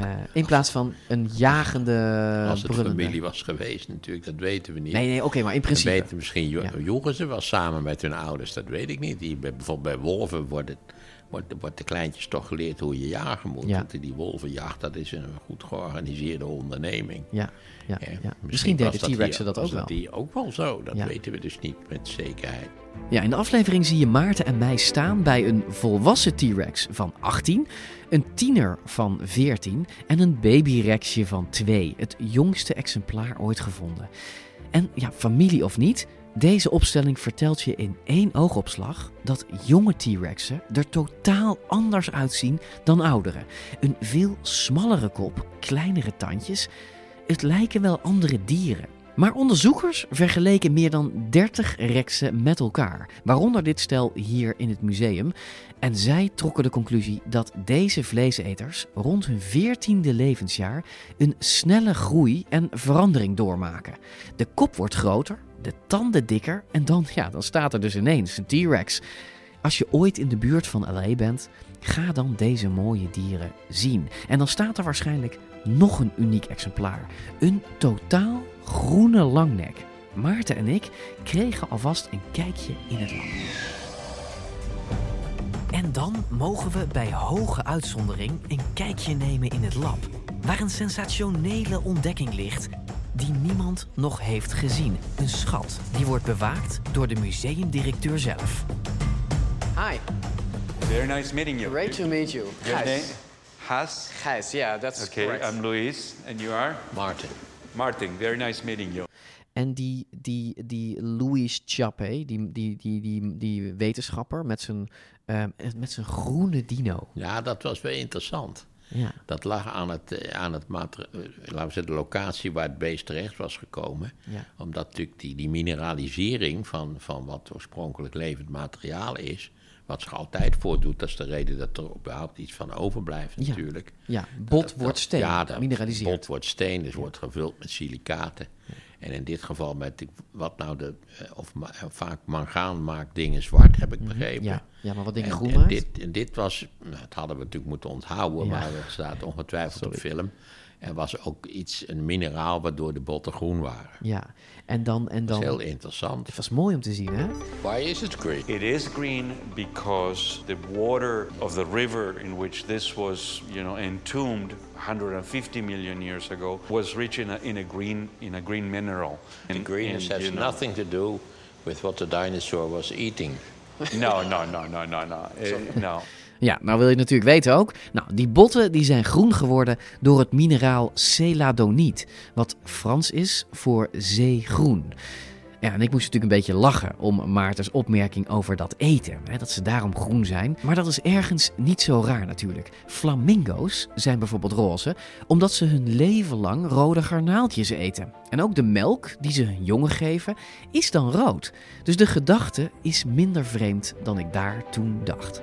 Eh, in plaats van een jagende, Als het familie was geweest natuurlijk, dat weten we niet. Nee, nee, oké, maar in principe. Weten misschien, jo- joegen ze wel samen met hun ouders, dat weet ik niet. Die, bij- bijvoorbeeld bij wolven wordt het, wordt, wordt de kleintjes toch geleerd hoe je jagen moet. Ja. Want die wolvenjacht, dat is een goed georganiseerde onderneming. Ja, ja, Eh, ja. Misschien deden was T-Rexen hier- dat ook was wel. Die ook wel zo, dat Ja. weten we dus niet met zekerheid. Ja, in de aflevering zie je Maarten en mij staan bij een volwassen T-Rex van 18, een tiener van 14 en een babyrexje van 2, het jongste exemplaar ooit gevonden. En ja, familie of niet, deze opstelling vertelt je in één oogopslag dat jonge T-Rexen er totaal anders uitzien dan oudere. Een veel smallere kop, kleinere tandjes. Het lijken wel andere dieren. Maar onderzoekers vergeleken meer dan 30 rexen met elkaar, waaronder dit stel hier in het museum. En zij trokken de conclusie dat deze vleeseters rond hun 14e levensjaar een snelle groei en verandering doormaken. De kop wordt groter, de tanden dikker en dan, ja, dan staat er dus ineens een T-Rex. Als je ooit in de buurt van LA bent, ga dan deze mooie dieren zien. En dan staat er waarschijnlijk nog een uniek exemplaar. Een totaal groene langnek. Maarten en ik kregen alvast een kijkje in het lab. En dan mogen we bij hoge uitzondering een kijkje nemen in het lab, waar een sensationele ontdekking ligt die niemand nog heeft gezien. Een schat die wordt bewaakt door de museumdirecteur zelf. Hi. Very nice meeting you. Great to meet you. Your Gijs. name? Has? Gijs, yeah, that's Okay, correct. I'm Luis, and you are? Martin. Martin, very nice meeting you. En die, die, die Louis Chappe, die, die, die, die, die wetenschapper met zijn, ehm, met zijn groene dino. Ja, dat was wel interessant. Ja. Dat lag aan het, eh, aan het eh, laten we zeggen, de locatie waar het beest terecht was gekomen. Ja. Omdat natuurlijk die, die mineralisering van, van wat oorspronkelijk levend materiaal is, wat zich altijd voordoet, dat is de reden dat er überhaupt iets van overblijft Ja. natuurlijk. Ja, bot Dat- wordt steen, Ja, dat mineraliseerd. bot wordt steen, dus wordt gevuld met silicaten. En in dit geval met, wat nou de, eh, of ma- eh, vaak mangaan maakt dingen zwart, heb ik begrepen. Mhm. Ja, ja, maar wat dingen En- groen en maakt? Dit, en dit was, nou, dat hadden we natuurlijk moeten onthouden, Ja. maar het staat ongetwijfeld op film. Er was ook iets, een mineraal waardoor de botten groen waren. Ja, en dan... En Dat dan is heel interessant. Het was mooi om te zien, hè? Why is it green? It is green because the water of the river in which this was, you know, entombed 150 million years ago was rich in a, in a green in a green mineral. The greenness And, has know- nothing to do with what the dinosaur was eating. No, no, no, no, no, no. No. Ja, nou wil je natuurlijk weten ook. Nou, die botten die zijn groen geworden door het mineraal celadoniet, wat Frans is voor zeegroen. Ja, en ik moest natuurlijk een beetje lachen om Maartens opmerking over dat eten, hè, dat ze daarom groen zijn. Maar dat is ergens niet zo raar natuurlijk. Flamingo's zijn bijvoorbeeld roze, omdat ze hun leven lang rode garnaaltjes eten. En ook de melk die ze hun jongen geven, is dan rood. Dus de gedachte is minder vreemd dan ik daar toen dacht.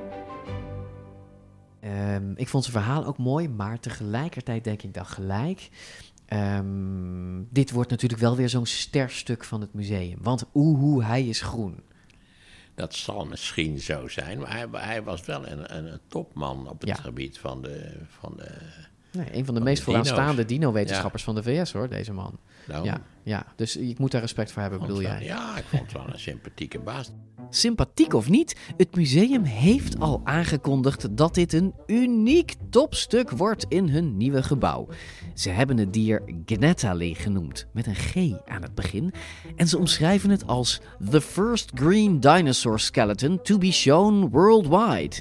Ik vond zijn verhaal ook mooi, maar tegelijkertijd denk ik dan gelijk. ehm, dit wordt natuurlijk wel weer zo'n sterstuk van het museum. Want oehoe, hij is groen. Dat zal misschien zo zijn, maar hij, hij was wel een, een, een topman op het Ja. gebied van de. Van de Nee, een van de van meest de vooraanstaande dino-wetenschappers van de VS, hoor, deze man. Daarom. Ja, ja, dus ik moet daar respect voor hebben, Vond bedoel wel- jij? Ja, ik vond het wel een sympathieke baas. Sympathiek of niet, het museum heeft al aangekondigd dat dit een uniek topstuk wordt in hun nieuwe gebouw. Ze hebben het dier Gnetale genoemd, met een G aan het begin. En ze omschrijven het als the first green dinosaur skeleton to be shown worldwide.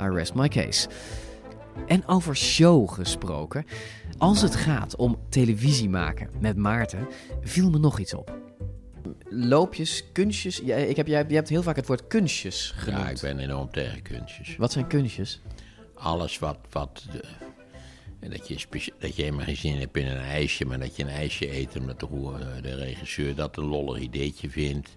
I rest my case. En over show gesproken. Als het gaat om televisie maken met Maarten, viel me nog iets op. Loopjes, kunstjes. Ja, ik heb, jij, jij hebt heel vaak het woord kunstjes genoemd. Ja, ik ben enorm tegen kunstjes. Wat zijn kunstjes? Alles wat. wat de- en dat, je specia- dat je helemaal geen zin hebt in een ijsje, maar dat je een ijsje eet omdat de, roer- de regisseur dat een lollig ideetje vindt.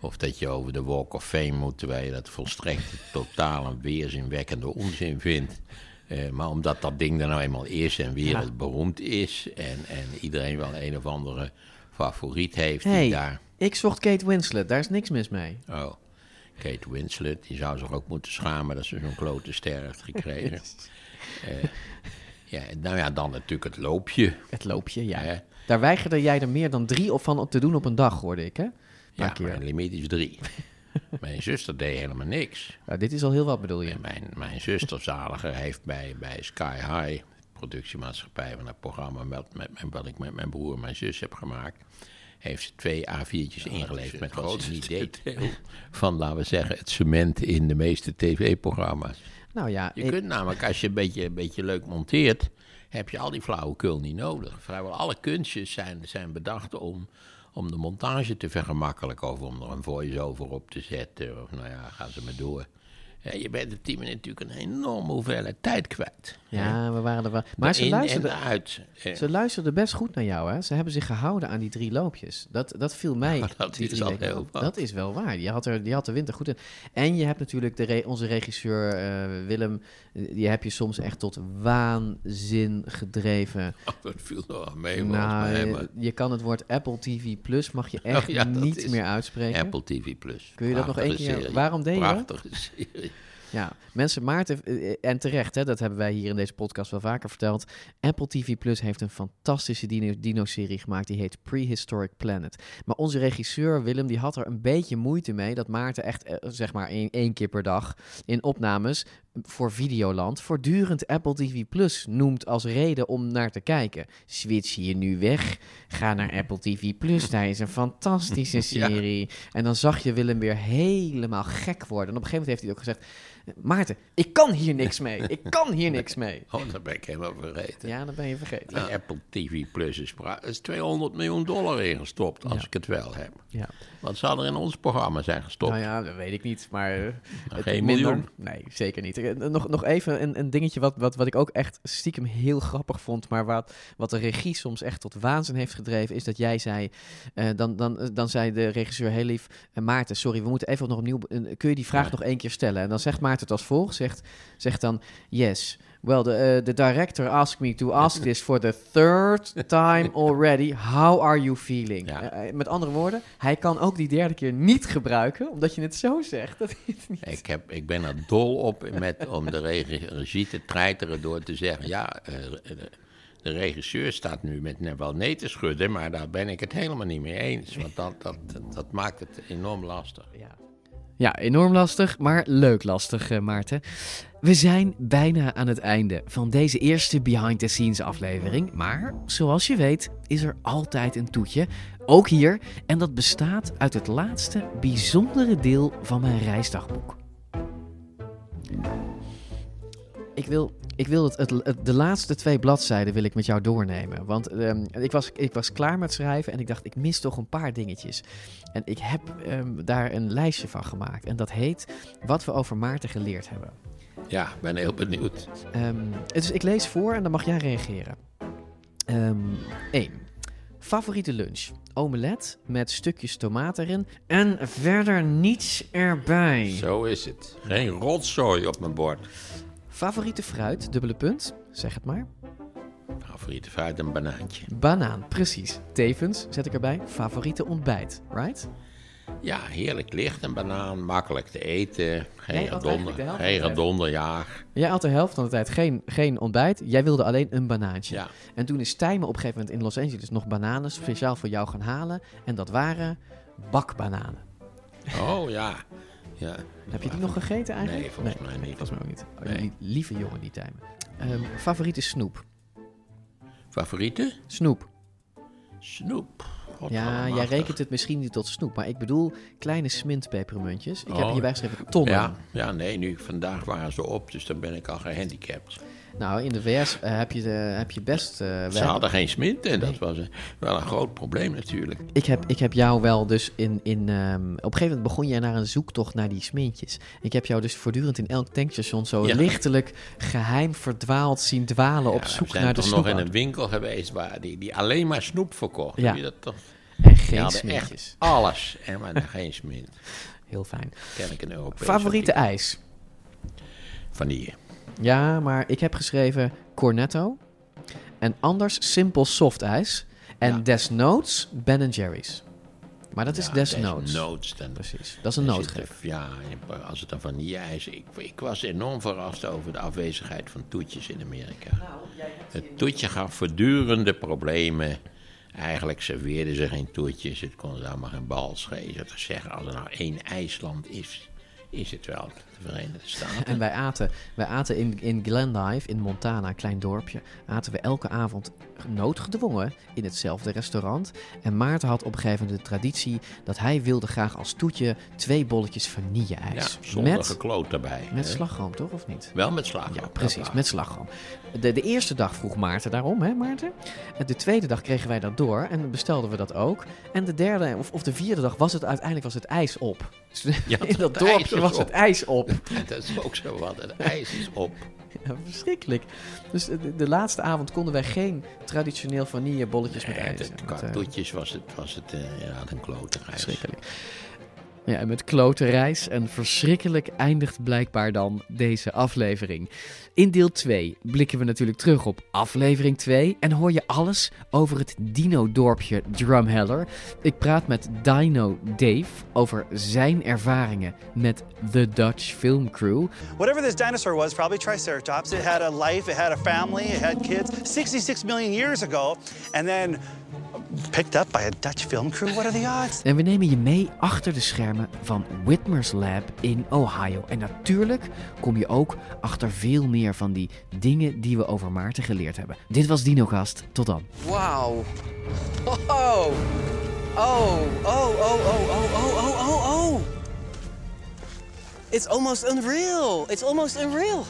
Of dat je over de Walk of Fame moet, terwijl je dat volstrekt totaal een weerzinwekkende onzin vindt. Eh, maar omdat dat ding er nou eenmaal is en wereldberoemd is en, en iedereen wel een of andere favoriet heeft die daar... ik zocht Kate Winslet, daar is niks mis mee. Oh, Kate Winslet, die zou zich ook moeten schamen dat ze zo'n klote ster heeft gekregen. Eh, ja, nou ja, dan natuurlijk het loopje. Het loopje, ja. Daar weigerde jij er meer dan drie van op te doen op een dag, hoorde ik, hè? Ja, keer. mijn limiet is drie. Mijn zuster deed helemaal niks. Nou, dit is al heel wat, bedoel je? Mijn, mijn zuster Zaliger heeft bij, bij Sky High, productiemaatschappij van het programma met, met, met, wat ik met mijn broer en mijn zus heb gemaakt, heeft ze twee A4'tjes ingeleverd met wat ze niet deed. Van, laten we zeggen, het cement in de meeste tv-programma's. Nou ja, Je ik- kunt namelijk, als je een beetje, een beetje leuk monteert, heb je al die flauwekul niet nodig. Vrijwel alle kunstjes zijn, zijn bedacht om, om de montage te vergemakkelijken. Of om er een voice-over op te zetten. Of nou ja, gaan ze maar door. Ja, je bent de team natuurlijk een enorme hoeveelheid tijd kwijt. Ja, we waren er wel. Maar ze luisterden, en uit. Ze luisterden best goed naar jou, hè? Ze hebben zich gehouden aan die drie loopjes. Dat, dat viel mij. dat die is al heel. Dat is wel waar. Die had, er, die had de winter goed in. En je hebt natuurlijk de re- onze regisseur eh, Willem. eh, Die heb je soms echt tot waanzin gedreven. Oh, dat viel nog wel mee. Nou, mij, eh, maar- je kan het woord Apple TV Plus mag je echt Oh ja, dat niet meer uitspreken. Apple TV Plus. Kun je dat nog één keer? serie. Waarom deed je dat? Prachtige serie. Ja, mensen, Maarten, eh, en terecht, hè, dat hebben wij hier in deze podcast wel vaker verteld. Apple TV Plus heeft een fantastische dino- dino-serie gemaakt, die heet Prehistoric Planet. Maar onze regisseur Willem, die had er een beetje moeite mee dat Maarten echt, eh, zeg maar, één, één keer per dag in opnames voor Videoland voortdurend Apple TV Plus noemt als reden om naar te kijken. Switch je nu weg, ga naar Apple TV Plus, daar is een fantastische Ja. serie. En dan zag je Willem weer helemaal gek worden. En op een gegeven moment heeft hij ook gezegd... Maarten, ik kan hier niks mee. Ik kan hier niks mee. Oh, dat ben ik helemaal vergeten. Ja, dat ben je vergeten. Nou, Apple TV Plus is, is 200 miljoen dollar ingestopt, als Ja. ik het wel heb. Ja. Wat zou er in ons programma zijn gestopt? Nou ja, dat weet ik niet, maar... eh, het- geen minder. miljoen. Nee, zeker niet. Eh, Nog, nog even een, een dingetje wat, wat, wat ik ook echt stiekem heel grappig vond, maar wat, wat de regie soms echt tot waanzin heeft gedreven, is dat jij zei, eh, dan, dan, dan zei de regisseur heel lief, eh, Maarten, sorry, we moeten even nog opnieuw, eh, kun je die vraag nog één keer stellen? En dan zegt Maarten het als volgt, zegt, zegt dan, yes, well, the, eh, the director asked me to ask this for the third time already. How are you feeling? Eh, met andere woorden, hij kan ook die derde keer niet gebruiken, omdat je het zo zegt. Dat het niet... Ik, heb, ik ben er dol op met, om de regie, regie te treiteren door te zeggen... ja, eh, de, regisseur staat nu met wel nee te schudden... maar daar ben ik het helemaal niet mee eens. Want dat, dat, dat maakt het enorm lastig. Ja, enorm lastig, maar leuk lastig, eh, Maarten. We zijn bijna aan het einde van deze eerste behind the scenes aflevering. Maar zoals je weet is er altijd een toetje. Ook hier. En dat bestaat uit het laatste bijzondere deel van mijn reisdagboek. Ik wil, ik wil het, het, het- de laatste twee bladzijden wil ik met jou doornemen. Want ehm, ik, was, ik was klaar met schrijven en ik dacht, ik mis toch een paar dingetjes. En ik heb ehm, daar een lijstje van gemaakt. En dat heet Wat we over Maarten geleerd hebben. Ja, ik ben heel benieuwd. Dus ik lees voor en dan mag jij reageren. 1. Favoriete lunch? Omelet met stukjes tomaat erin en verder niets erbij. Zo is het. Geen rotzooi op mijn bord. Favoriete fruit? Dubbele punt. Zeg het maar. Favoriete fruit, een banaantje. Banaan, precies. Tevens zet ik erbij favoriete ontbijt, right? Ja, heerlijk licht, een banaan, makkelijk te eten. Geen redonder, ja. Jij had de helft van de tijd geen, geen ontbijt. Jij wilde alleen een banaantje. Ja. En toen is Tijmen op een gegeven moment in Los Angeles nog bananen speciaal voor jou gaan halen. En dat waren bakbananen. Oh ja. Ja. Heb je die nog gegeten eigenlijk? Nee, volgens mij niet. Volgens mij ook niet. Oh, Nee. lieve jongen, die Tijmen. Ehm, favoriete snoep? Favoriete? Snoep. Snoep. Ja, jij rekent het misschien niet tot snoep, maar ik bedoel kleine smintpepermuntjes. Ik heb Oh. hierbij geschreven tonnen. Ja, ja, nee, nu, vandaag waren ze op, dus dan ben ik al gehandicapt. Nou, in de VS eh, heb, je de, heb je best... eh, Ze hadden geen smint en dat was een- wel een groot probleem natuurlijk. Ik heb, ik heb jou wel dus in... in ehm, op een gegeven moment begon jij naar een zoektocht naar die smintjes. Ik heb jou dus voortdurend in elk tankstation zo Ja. lichtelijk geheim verdwaald zien dwalen op zoek we zijn naar de snoep. nog in een winkel geweest waar die, die alleen maar snoep verkocht. Ja. Heb je dat toch? En geen smintjes. echt alles, en maar geen smint. Heel fijn. Ken ik een Europees. Favoriete ijs? Vanille. Ja, maar ik heb geschreven Cornetto. En anders simpel soft ijs. En desnoods Ben Jerry's. Maar dat is Ja, desnoods. desnoods dan. Precies, dat is een noodgreep. Ja, als het dan vanille-ijs... Ik, ik was enorm verrast over de afwezigheid van toetjes in Amerika. Nou, Het toetje gaf voortdurende problemen Eigenlijk serveerden ze geen toertjes, het kon ze allemaal geen bal schelen. te zeggen, als er nou één IJsland is, is het wel de Verenigde Staten. En wij aten, wij aten in, in Glendive, in Montana, een klein dorpje, aten we elke avond noodgedwongen in hetzelfde restaurant. En Maarten had op een gegeven moment de traditie dat hij wilde graag als toetje twee bolletjes vanille-ijs. Ja, zonder gekloot daarbij. Met hè? slagroom, toch? Of niet? Wel met slagroom. Ja, precies, met slagroom. De, de eerste dag vroeg Maarten daarom, hè Maarten? En de tweede dag kregen wij dat door en bestelden we dat ook. En de derde of, of de vierde dag was het uiteindelijk was het ijs op. Dus Ja, in dat dorpje was op. het ijs op. Dat is ook zo wat, het ijs is op. Ja, verschrikkelijk. Dus de, de laatste avond konden wij geen traditioneel vanillebolletjes met ijs. Het, want, eh, was het, was het eh, ja, een klote ijs. Verschrikkelijk. Ja, met klote reis en verschrikkelijk eindigt blijkbaar dan deze aflevering. In deel 2 blikken we natuurlijk terug op aflevering 2 en hoor je alles over het dino-dorpje Drumheller. Ik praat met Dino Dave over zijn ervaringen met The Dutch Film Crew. Whatever this dinosaur was, probably Triceratops. It had a life, it had a family, it had kids 66 million years ago, and then picked up by a Dutch film crew. What are the odds? En we nemen je mee achter de schermen van Whitmer's Lab in Ohio. En natuurlijk kom je ook achter veel meer van die dingen die we over Maarten geleerd hebben. Dit was DinoCast. Tot dan. Wow. Oh. Oh, oh, oh, oh, oh, oh, oh, oh, oh. It's almost unreal. It's almost unreal.